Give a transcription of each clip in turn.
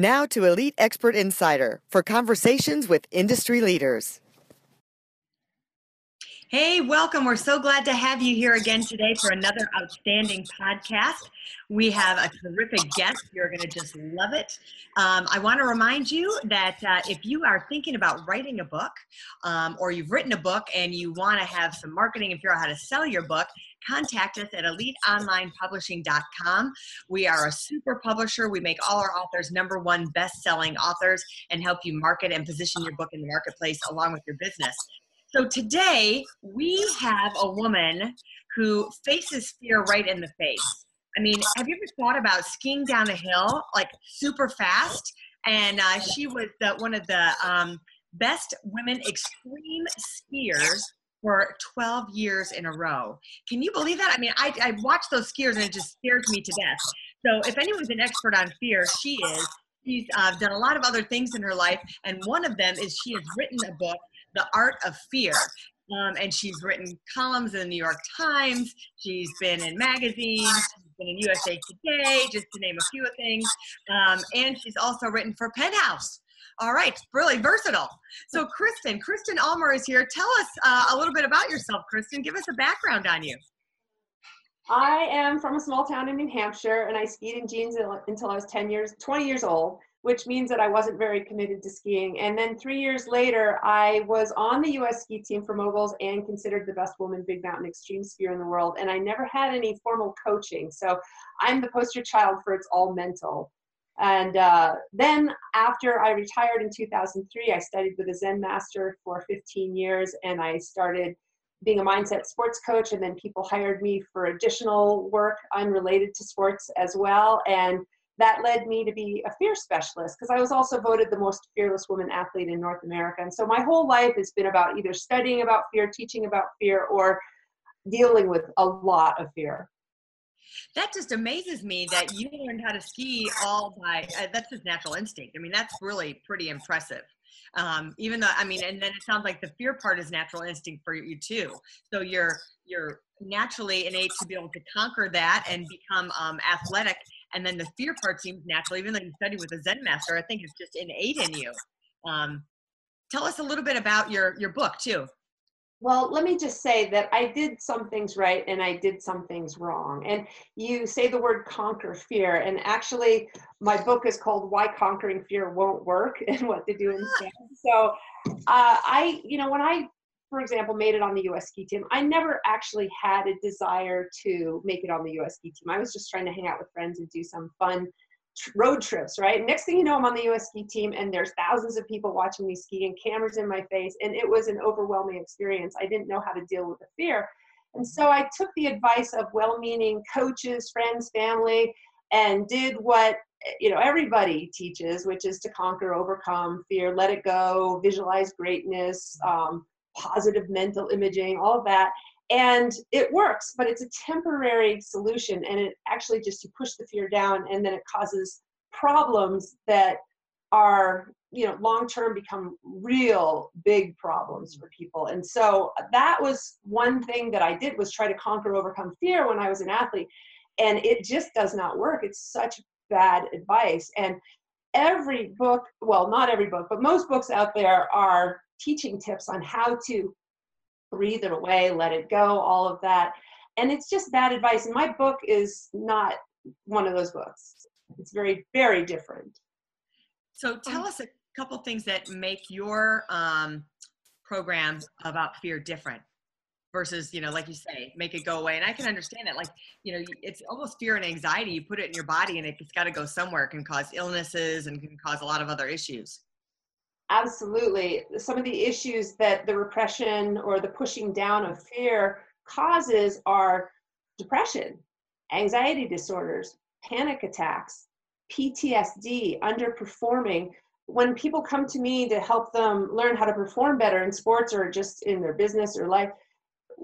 Now to Elite Expert Insider for conversations with industry leaders. Hey, welcome. We're so glad to have you here again today for another outstanding podcast. We have a terrific guest. You're going to just love it. Um, I want to remind you that uh, if you are thinking about writing a book um, or you've written a book and you want to have some marketing and figure out how to sell your book, contact us at eliteonlinepublishing.com. We are a super publisher. We make all our authors number one best selling authors and help you market and position your book in the marketplace along with your business. So today we have a woman who faces fear right in the face. I mean, have you ever thought about skiing down a hill like super fast? And uh, she was the, one of the um, best women extreme skiers for 12 years in a row. Can you believe that? I mean, I, I watch those skiers and it just scares me to death. So if anyone's an expert on fear, she is. She's uh, done a lot of other things in her life, and one of them is she has written a book, The Art of Fear. Um, and she's written columns in the New York Times. She's been in magazines. She's been in USA Today, just to name a few of things. Um, and she's also written for Penthouse. All right, really versatile. So, Kristen, Kristen Ulmer is here. Tell us uh, a little bit about yourself, Kristen. Give us a background on you. I am from a small town in New Hampshire, and I skied in jeans until I was 10 years, 20 years old, which means that I wasn't very committed to skiing. And then three years later, I was on the U.S. ski team for moguls and considered the best woman big mountain extreme skier in the world. And I never had any formal coaching, so I'm the poster child for it's all mental. And uh, then after I retired in 2003, I studied with a Zen master for 15 years and I started being a mindset sports coach. And then people hired me for additional work unrelated to sports as well. And that led me to be a fear specialist because I was also voted the most fearless woman athlete in North America. And so my whole life has been about either studying about fear, teaching about fear, or dealing with a lot of fear that just amazes me that you learned how to ski all by uh, that's just natural instinct. I mean that's really pretty impressive. Um, even though i mean and then it sounds like the fear part is natural instinct for you too. So you're you're naturally innate to be able to conquer that and become um, athletic. And then the fear part seems natural even though you study with a zen master i think it's just innate in you. Um, tell us a little bit about your your book too well, let me just say that I did some things right and I did some things wrong. And you say the word conquer fear, and actually, my book is called Why Conquering Fear Won't Work and What to Do Instead. So, uh, I, you know, when I, for example, made it on the US ski team, I never actually had a desire to make it on the US ski team. I was just trying to hang out with friends and do some fun road trips, right? Next thing you know, I'm on the US ski team and there's thousands of people watching me ski and cameras in my face. And it was an overwhelming experience. I didn't know how to deal with the fear. And so I took the advice of well meaning coaches, friends, family, and did what you know everybody teaches which is to conquer overcome fear let it go visualize greatness um, positive mental imaging all of that and it works but it's a temporary solution and it actually just you push the fear down and then it causes problems that are you know long term become real big problems for people. And so that was one thing that i did was try to conquer overcome fear when i was an athlete and it just does not work. It's such bad advice and every book well not every book but most books out there are teaching tips on how to breathe it away, let it go, all of that. And it's just bad advice. And my book is not one of those books. It's very, very different. So tell us a couple things that make your um, program about fear different versus you know like you say make it go away and i can understand that like you know it's almost fear and anxiety you put it in your body and it's got to go somewhere it can cause illnesses and can cause a lot of other issues Absolutely. Some of the issues that the repression or the pushing down of fear causes are depression, anxiety disorders, panic attacks, PTSD, underperforming, when people come to me to help them learn how to perform better in sports or just in their business or life,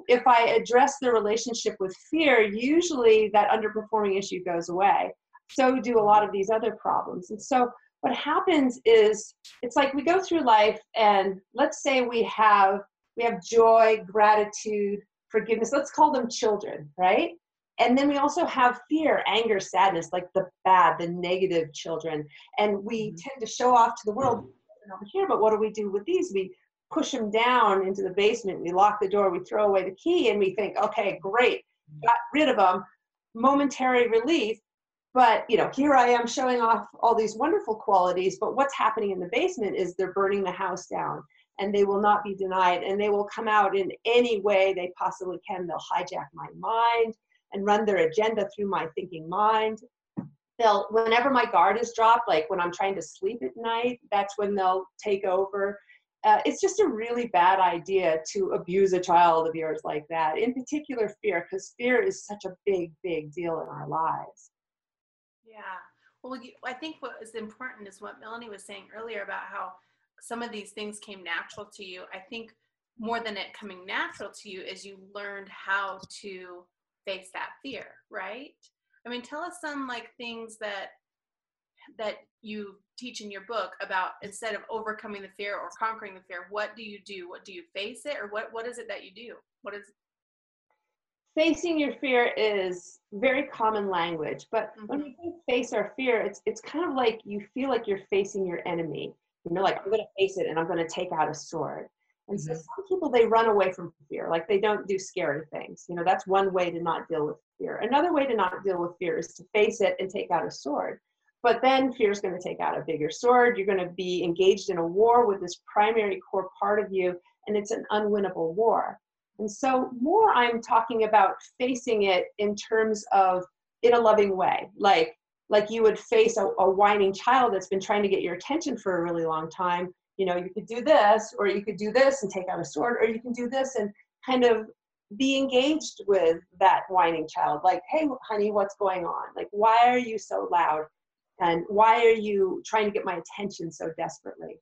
if I address the relationship with fear, usually that underperforming issue goes away. So do a lot of these other problems. And so what happens is it's like we go through life and let's say we have we have joy, gratitude, forgiveness. Let's call them children, right? And then we also have fear, anger, sadness, like the bad, the negative children. And we mm-hmm. tend to show off to the world over here, but what do we do with these? We push them down into the basement, we lock the door, we throw away the key, and we think, okay, great, mm. got rid of them, momentary relief. But you know, here I am showing off all these wonderful qualities, but what's happening in the basement is they're burning the house down and they will not be denied and they will come out in any way they possibly can. They'll hijack my mind and run their agenda through my thinking mind. They'll, whenever my guard is dropped, like when I'm trying to sleep at night, that's when they'll take over uh, it's just a really bad idea to abuse a child of yours like that in particular fear because fear is such a big big deal in our lives. Yeah. Well you, i think what is important is what melanie was saying earlier about how some of these things came natural to you. I think more than it coming natural to you is you learned how to face that fear right? I mean tell us some like things that that you teach in your book about instead of overcoming the fear or conquering the fear what do you do? What do you face it or what what is it that you do? What is facing your fear is very common language but mm-hmm. when we face our fear it's it's kind of like you feel like you're facing your enemy. You know like i'm going to face it and i'm going to take out a sword. And mm-hmm. so some people they run away from fear like they don't do scary things. You know that's one way to not deal with fear. Another way to not deal with fear is to face it and take out a sword but then fear is going to take out a bigger sword. You're going to be engaged in a war with this primary core part of you, and it's an unwinnable war. And so, more I'm talking about facing it in terms of in a loving way, like like you would face a, a whining child that's been trying to get your attention for a really long time. You know, you could do this, or you could do this and take out a sword, or you can do this and kind of be engaged with that whining child. Like, hey, honey, what's going on? Like, why are you so loud? And why are you trying to get my attention so desperately?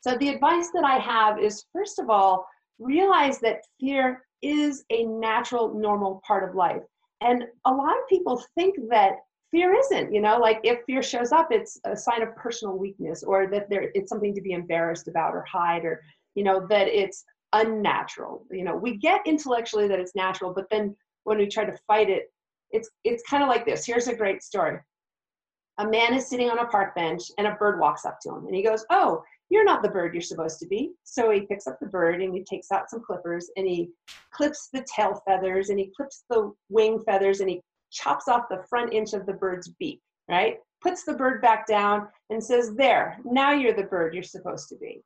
So, the advice that I have is first of all, realize that fear is a natural, normal part of life. And a lot of people think that fear isn't, you know, like if fear shows up, it's a sign of personal weakness or that there it's something to be embarrassed about or hide or, you know, that it's unnatural. You know, we get intellectually that it's natural, but then when we try to fight it, it's it's kind of like this. Here's a great story a man is sitting on a park bench and a bird walks up to him and he goes, Oh, you're not the bird you're supposed to be. So he picks up the bird and he takes out some clippers and he clips the tail feathers and he clips the wing feathers and he chops off the front inch of the bird's beak, right? Puts the bird back down and says, There, now you're the bird you're supposed to be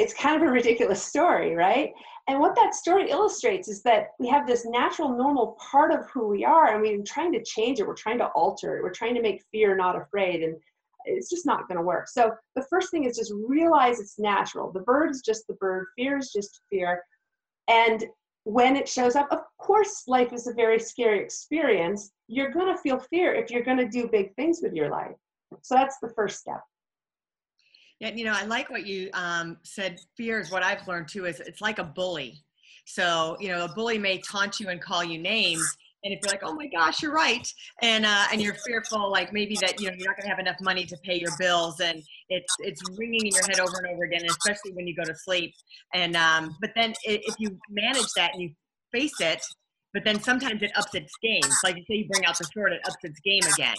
it's kind of a ridiculous story, right? And what that story illustrates is that we have this natural, normal part of who we are, and we're trying to change it. We're trying to alter it. We're trying to make fear not afraid, and it's just not going to work. So the first thing is just realize it's natural. The bird is just the bird. Fear is just fear. And when it shows up, of course, life is a very scary experience. You're going to feel fear if you're going to do big things with your life. So that's the first step. Yeah, you know, I like what you um, said. Fear is what I've learned too. Is it's like a bully. So you know, a bully may taunt you and call you names, and if you're like, "Oh my gosh, you're right," and uh, and you're fearful, like maybe that you know you're not going to have enough money to pay your bills, and it's it's ringing in your head over and over again, especially when you go to sleep. And um, but then if you manage that and you face it, but then sometimes it ups its game. Like you say, you bring out the sword, it ups its game again.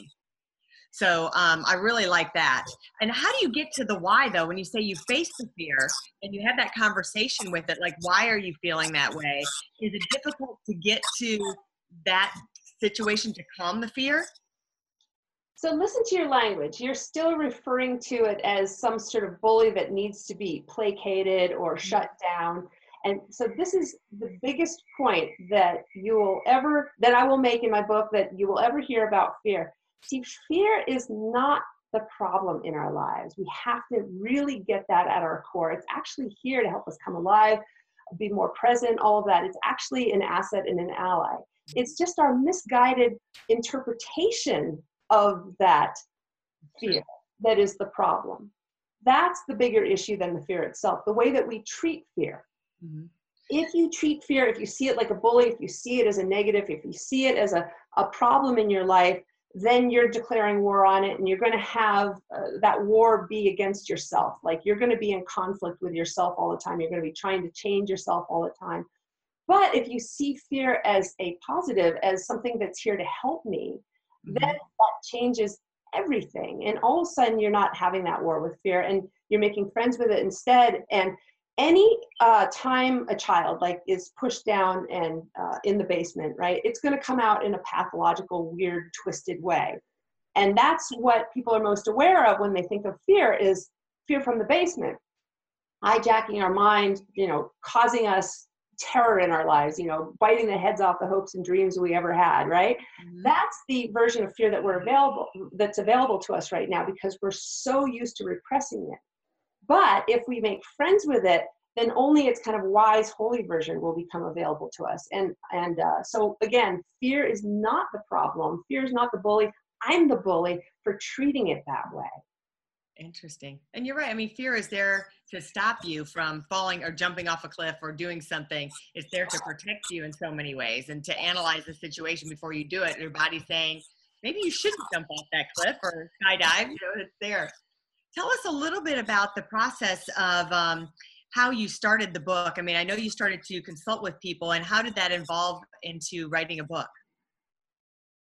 So um, I really like that. And how do you get to the why though? When you say you face the fear and you have that conversation with it, like why are you feeling that way? Is it difficult to get to that situation to calm the fear? So listen to your language. You're still referring to it as some sort of bully that needs to be placated or mm-hmm. shut down. And so this is the biggest point that you will ever that I will make in my book that you will ever hear about fear See, fear is not the problem in our lives. We have to really get that at our core. It's actually here to help us come alive, be more present, all of that. It's actually an asset and an ally. It's just our misguided interpretation of that fear that is the problem. That's the bigger issue than the fear itself, the way that we treat fear. Mm-hmm. If you treat fear, if you see it like a bully, if you see it as a negative, if you see it as a, a problem in your life, then you're declaring war on it and you're going to have uh, that war be against yourself. Like you're going to be in conflict with yourself all the time. You're going to be trying to change yourself all the time. But if you see fear as a positive, as something that's here to help me, mm-hmm. then that changes everything. And all of a sudden, you're not having that war with fear and you're making friends with it instead. And any uh, time a child like is pushed down and uh, in the basement right it's going to come out in a pathological weird twisted way. And that's what people are most aware of when they think of fear is fear from the basement. Hijacking our mind you know causing us terror in our lives you know biting the heads off the hopes and dreams we ever had right? Mm-hmm. that's the version of fear that we're available that's available to us right now because we're so used to repressing it but if we make friends with it, then only its kind of wise, holy version will become available to us. And and uh, so again, fear is not the problem. Fear is not the bully. I'm the bully for treating it that way. Interesting. And you're right. I mean, fear is there to stop you from falling or jumping off a cliff or doing something. It's there to protect you in so many ways and to analyze the situation before you do it. Your body's saying, maybe you shouldn't jump off that cliff or skydive. You know, it's there. Tell us a little bit about the process of um, how you started the book. I mean, I know you started to consult with people, and how did that involve into writing a book?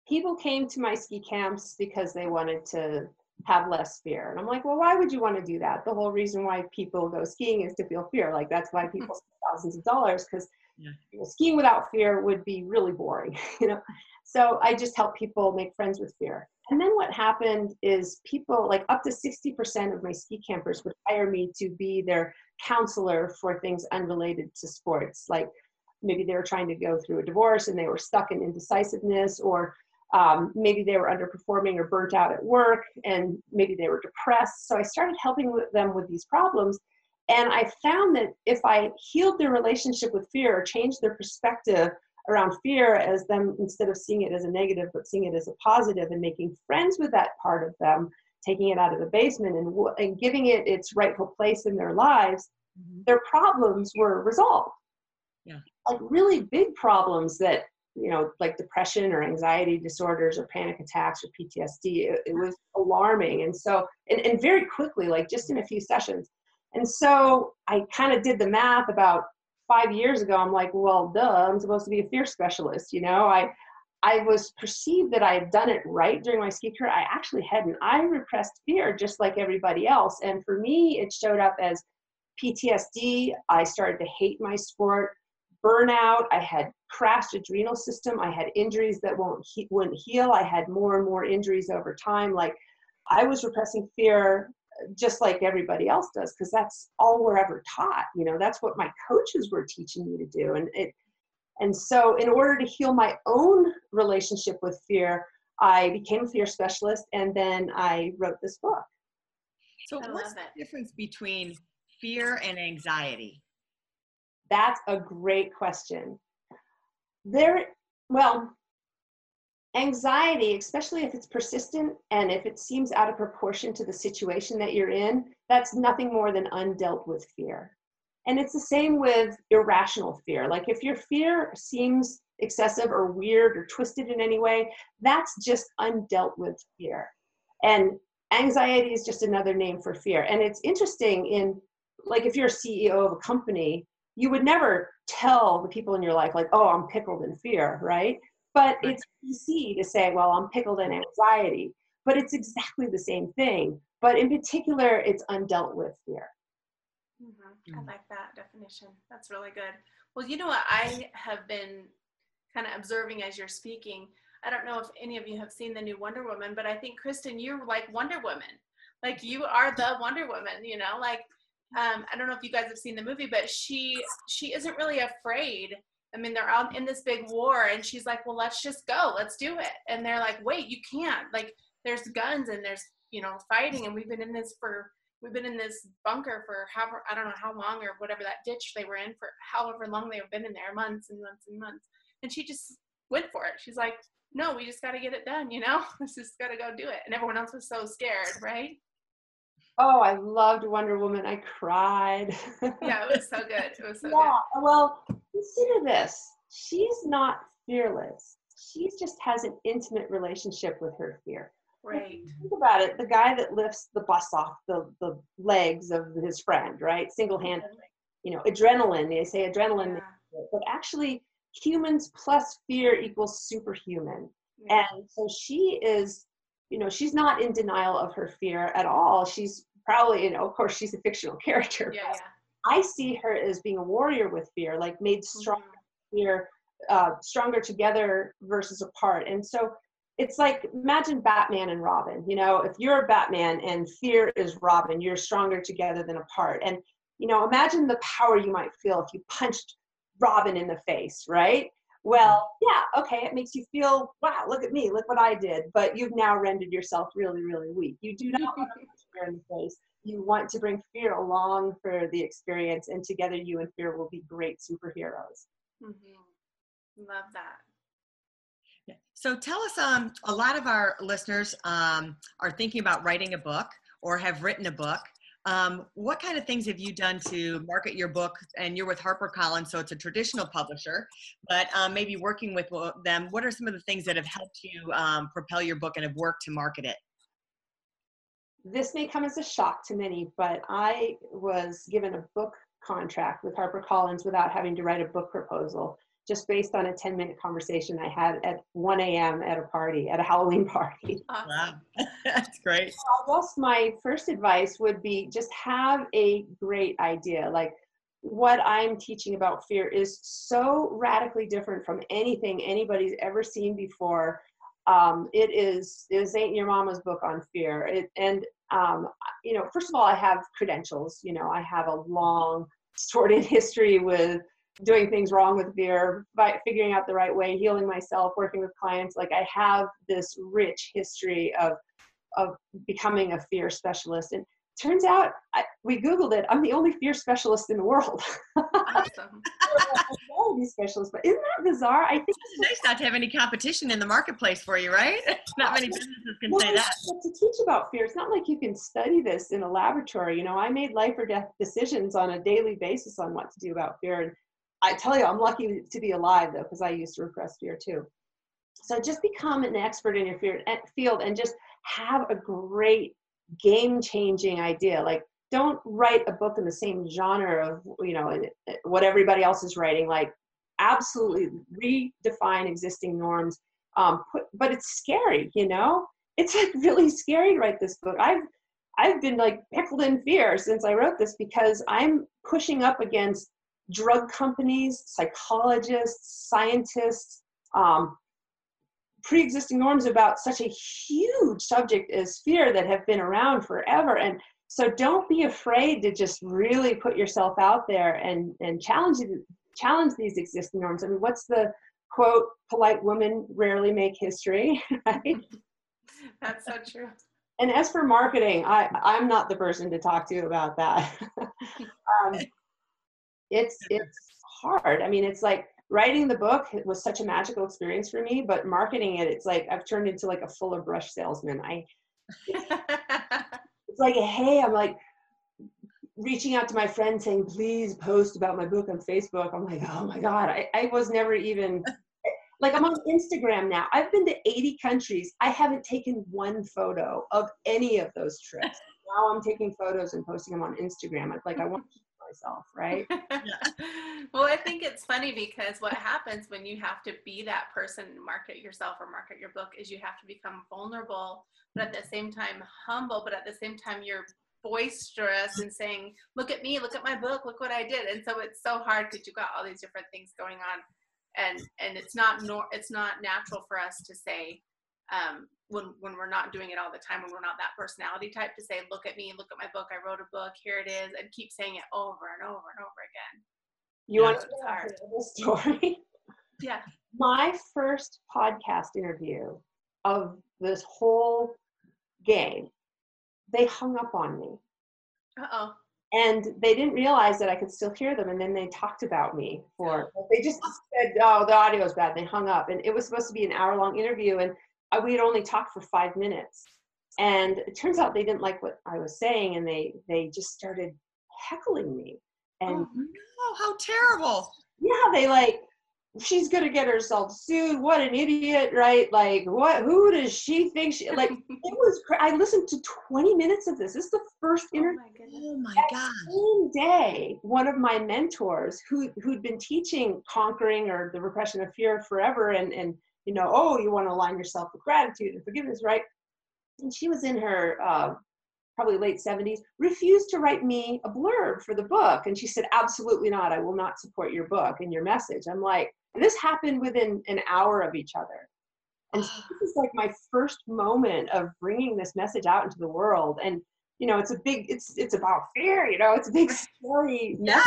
People came to my ski camps because they wanted to have less fear. And I'm like, well, why would you want to do that? The whole reason why people go skiing is to feel fear. Like that's why people spend thousands of dollars because yeah. you know, skiing without fear would be really boring, you know. So I just help people make friends with fear. And then what happened is people, like up to 60% of my ski campers would hire me to be their counselor for things unrelated to sports. Like maybe they were trying to go through a divorce and they were stuck in indecisiveness, or um, maybe they were underperforming or burnt out at work, and maybe they were depressed. So I started helping them with these problems. And I found that if I healed their relationship with fear or changed their perspective around fear as them instead of seeing it as a negative but seeing it as a positive and making friends with that part of them taking it out of the basement and, and giving it its rightful place in their lives mm-hmm. their problems were resolved. Yeah. Like really big problems that you know like depression or anxiety disorders or panic attacks or ptsd it, it was alarming. And so and, and very quickly like just in a few sessions. And so i kind of did the math about five years ago, I'm like, well, duh, I'm supposed to be a fear specialist. You know, I I was perceived that I had done it right during my ski career. I actually hadn't. I repressed fear just like everybody else. And for me, it showed up as PTSD. I started to hate my sport, burnout. I had crashed adrenal system. I had injuries that won't he- wouldn't heal. I had more and more injuries over time. Like I was repressing fear just like everybody else does because that's all we're ever taught you know that's what my coaches were teaching me to do. And it and so in order to heal my own relationship with fear i became a fear specialist and then i wrote this book. So what's the difference between fear and anxiety? That's a great question. There well Anxiety, especially if it's persistent and if it seems out of proportion to the situation that you're in, that's nothing more than undealt with fear. And it's the same with irrational fear. Like if your fear seems excessive or weird or twisted in any way, that's just undealt with fear. And anxiety is just another name for fear. And it's interesting in like if you're a CEO of a company, you would never tell the people in your life like, "Oh, I'm pickled in fear," right? But it's easy to say, well, I'm pickled in anxiety. But it's exactly the same thing. But in particular, it's undealt with fear. Mm-hmm. I like that definition. That's really good. Well, you know what I have been kind of observing as you're speaking. I don't know if any of you have seen the new Wonder Woman, but I think Kristen, you're like Wonder Woman. Like you are the Wonder Woman. You know, like um, I don't know if you guys have seen the movie, but she she isn't really afraid I mean, they're out in this big war, and she's like, "Well, let's just go, let's do it." And they're like, "Wait, you can't! Like, there's guns and there's you know fighting, and we've been in this for we've been in this bunker for however I don't know how long or whatever that ditch they were in for however long they've been in there, months and months and months." And she just went for it. She's like, "No, we just got to get it done. You know, let's just got to go do it." And everyone else was so scared, right? Oh, I loved Wonder Woman. I cried. yeah, it was so good. It was so yeah, good. Well, consider this. She's not fearless. She just has an intimate relationship with her fear. Right. Think about it. The guy that lifts the bus off the, the legs of his friend, right? Single handedly. You know, adrenaline. They say adrenaline, yeah. but actually, humans plus fear equals superhuman. Yeah. And so she is, you know, she's not in denial of her fear at all. She's probably, you know, of course, she's a fictional character. Yeah, yeah. I see her as being a warrior with fear, like made stronger mm-hmm. fear, uh, stronger together versus apart. And so it's like imagine Batman and Robin. You know, if you're Batman and fear is Robin, you're stronger together than apart. And you know, imagine the power you might feel if you punched Robin in the face, right? Well, yeah, okay, it makes you feel, wow, look at me, look what I did. But you've now rendered yourself really, really weak. You do not want to punch fear in the face. You want to bring fear along for the experience, and together you and fear will be great superheroes. Mm-hmm. Love that. So tell us, um, a lot of our listeners um, are thinking about writing a book or have written a book. Um, what kind of things have you done to market your book? And you're with HarperCollins, so it's a traditional publisher, but um, maybe working with them. What are some of the things that have helped you um, propel your book and have worked to market it? This may come as a shock to many, but I was given a book contract with HarperCollins without having to write a book proposal just based on a 10 minute conversation I had at 1 a.m. at a party, at a Halloween party. Wow, that's great. I guess my first advice would be just have a great idea. Like what I'm teaching about fear is so radically different from anything anybody's ever seen before. Um, it is it ain't your mama's book on fear. It, and um, you know, first of all, I have credentials. You know, I have a long, sordid history with doing things wrong with fear, by figuring out the right way, healing myself, working with clients. Like I have this rich history of of becoming a fear specialist. And turns out I, we googled it i'm the only fear specialist in the world. Awesome. specialist but isn't that bizarre? I think it's nice not to have any competition in the marketplace for you right? Not many businesses can well, say that. to teach about fear. It's not like you can study this in a laboratory. You know i made life or death decisions on a daily basis on what to do about fear. And I tell you, I'm lucky to be alive though, because I used to repress fear too. So just become an expert in your eh, field and just have a great game changing idea. Like, don't write a book in the same genre of, you know, eh, what everybody else is writing. Like, absolutely redefine existing norms. Um, put, but it's scary, you know? It's like really scary to write this book. I've I've been like pickled in fear since I wrote this because I'm pushing up against drug companies, psychologists, scientists, um, pre-existing norms about such a huge subject as fear that have been around forever. And so don't be afraid to just really put yourself out there and, and challenge, challenge these existing norms. I mean, what's the quote, polite women rarely make history, right? That's so true. And as for marketing, I, I'm not the person to talk to about that. um, it's it's hard. I mean it's like writing the book was such a magical experience for me but marketing it it's like i've turned into like a fuller brush salesman. I it's like hey i'm like reaching out to my friends saying please post about my book on facebook. I'm like oh my god. I, I was never even like i'm on instagram now. I've been to 80 countries. I haven't taken one photo of any of those trips. Now i'm taking photos and posting them on instagram. It's like i want myself, right? well, I think it's funny because what happens when you have to be that person, market yourself or market your book, is you have to become vulnerable, but at the same time humble, but at the same time you're boisterous and saying, "Look at me, look at my book, look what I did." And so it's so hard because you've got all these different things going on, and and it's not nor it's not natural for us to say, um, when when we're not doing it all the time when we're not that personality type to say look at me look at my book i wrote a book here it is and keep saying it over and over and over again you want to know a story yeah my first podcast interview of this whole game they hung up on me uh-oh and they didn't realize that I could still hear them. And then they talked about me for, they just said, oh, the audio is bad. They hung up. And it was supposed to be an hour long interview. And we had only talked for five minutes. And it turns out they didn't like what I was saying and they they just started heckling me. And oh, no, how terrible. Yeah, they like she's gonna get herself sued. What an idiot, right? Like, what? Who does she think she? Like, it was. I listened to 20 minutes of this. This is the first interview. Oh my, oh god! Same day, one of my mentors, who who'd been teaching conquering or the repression of fear forever, and and you know, oh, you want to align yourself with gratitude and forgiveness, right? And she was in her uh, probably late 70s, refused to write me a blurb for the book. And she said, absolutely not. I will not support your book and your message. I'm like, this happened within an hour of each other. And so this is like my first moment of bringing this message out into the world. And, you know, it's a big, it's, it's about fear, you know, it's a big story yeah.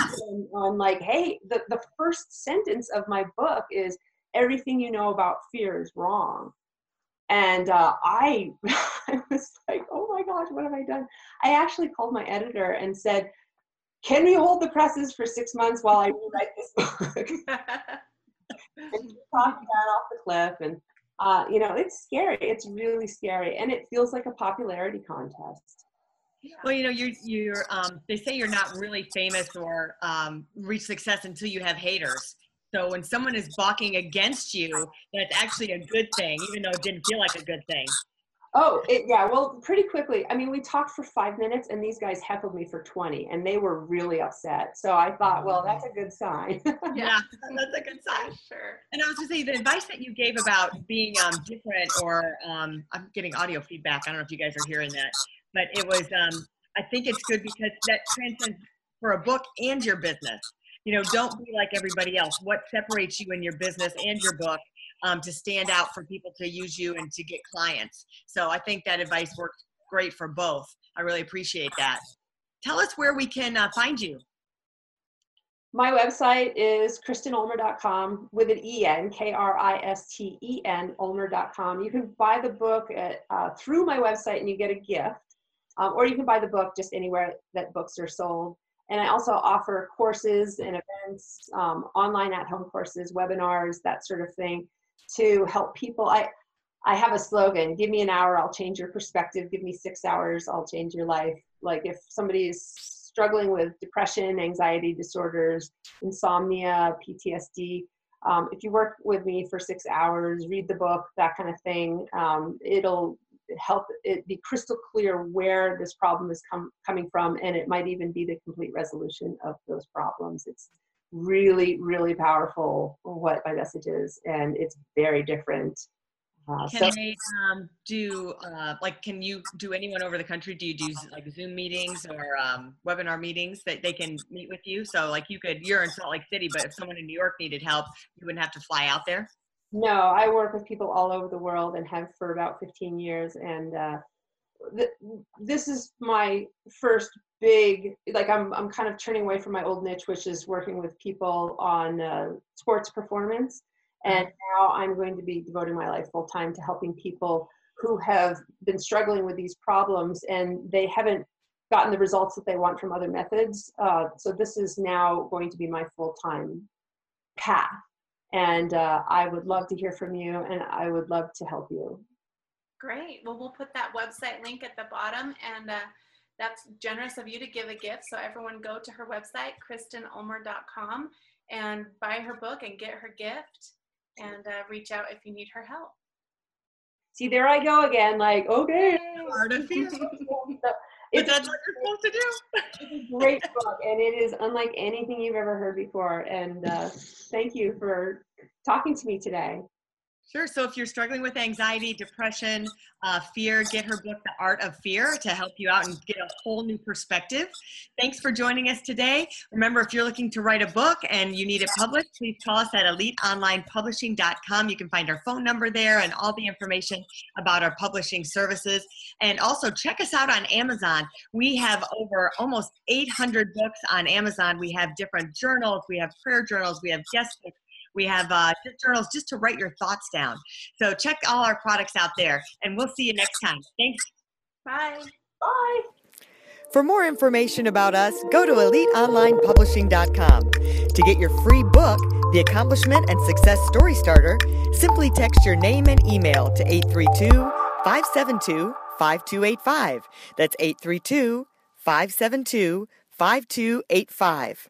on like, hey, the, the first sentence of my book is everything you know about fear is wrong. And uh, I, I was like, oh my gosh, what have I done? I actually called my editor and said, can we hold the presses for six months while I rewrite this book? and talked that off the cliff. And, uh, you know, it's scary. It's really scary. And it feels like a popularity contest. Well, you know, you're, you're, um, they say you're not really famous or um, reach success until you have haters. So when someone is balking against you, that's actually a good thing, even though it didn't feel like a good thing. Oh, it, yeah. Well, pretty quickly. I mean, we talked for five minutes, and these guys heckled me for twenty, and they were really upset. So I thought, well, that's a good sign. yeah, that's a good sign. Sure. And I was going to say the advice that you gave about being um, different, or um, I'm getting audio feedback. I don't know if you guys are hearing that, but it was. Um, I think it's good because that transcends for a book and your business you know, don't be like everybody else. What separates you in your business and your book um, to stand out for people to use you and to get clients? So I think that advice works great for both. I really appreciate that. Tell us where we can uh, find you. My website is kristenulmer.com with an E-N, K-R-I-S-T-E-N, ulmer.com. You can buy the book at, uh, through my website and you get a gift. Um, or you can buy the book just anywhere that books are sold. And I also offer courses and events, um, online at home courses, webinars, that sort of thing to help people. I, I have a slogan give me an hour, I'll change your perspective. Give me six hours, I'll change your life. Like if somebody is struggling with depression, anxiety disorders, insomnia, PTSD, um, if you work with me for six hours, read the book, that kind of thing, um, it'll help it be crystal clear where this problem is com- coming from and it might even be the complete resolution of those problems. It's really really powerful what my message is and it's very different uh, can so, they um, do uh, like can you do anyone over the country do you do like zoom meetings or um, webinar meetings that they can meet with you? So like you could you're in salt lake city but if someone in new york needed help you wouldn't have to fly out there no, I work with people all over the world and have for about 15 years. And uh, th- this is my first big, like I'm, I'm kind of turning away from my old niche, which is working with people on uh, sports performance. And now I'm going to be devoting my life full time to helping people who have been struggling with these problems and they haven't gotten the results that they want from other methods. Uh, so this is now going to be my full time path. And uh, I would love to hear from you and I would love to help you. Great. Well, we'll put that website link at the bottom and uh, that's generous of you to give a gift. So everyone go to her website, kristenulmer.com, and buy her book and get her gift and uh, reach out if you need her help. See, there I go again. Like, okay. But that's what you're supposed to do. it's a great book, and it is unlike anything you've ever heard before. And uh, thank you for talking to me today. Sure. So if you're struggling with anxiety, depression, uh, fear, get her book, The Art of Fear, to help you out and get a whole new perspective. Thanks for joining us today. Remember, if you're looking to write a book and you need it published, please call us at eliteonlinepublishing.com. You can find our phone number there and all the information about our publishing services. And also check us out on Amazon. We have over almost 800 books on Amazon. We have different journals, we have prayer journals, we have guest books we have uh, journals just to write your thoughts down. So check all our products out there, and we'll see you next time. Thanks. Bye. Bye. For more information about us, go to eliteonlinepublishing.com. To get your free book, The Accomplishment and Success Story Starter, simply text your name and email to 832 572 5285. That's 832 572 5285.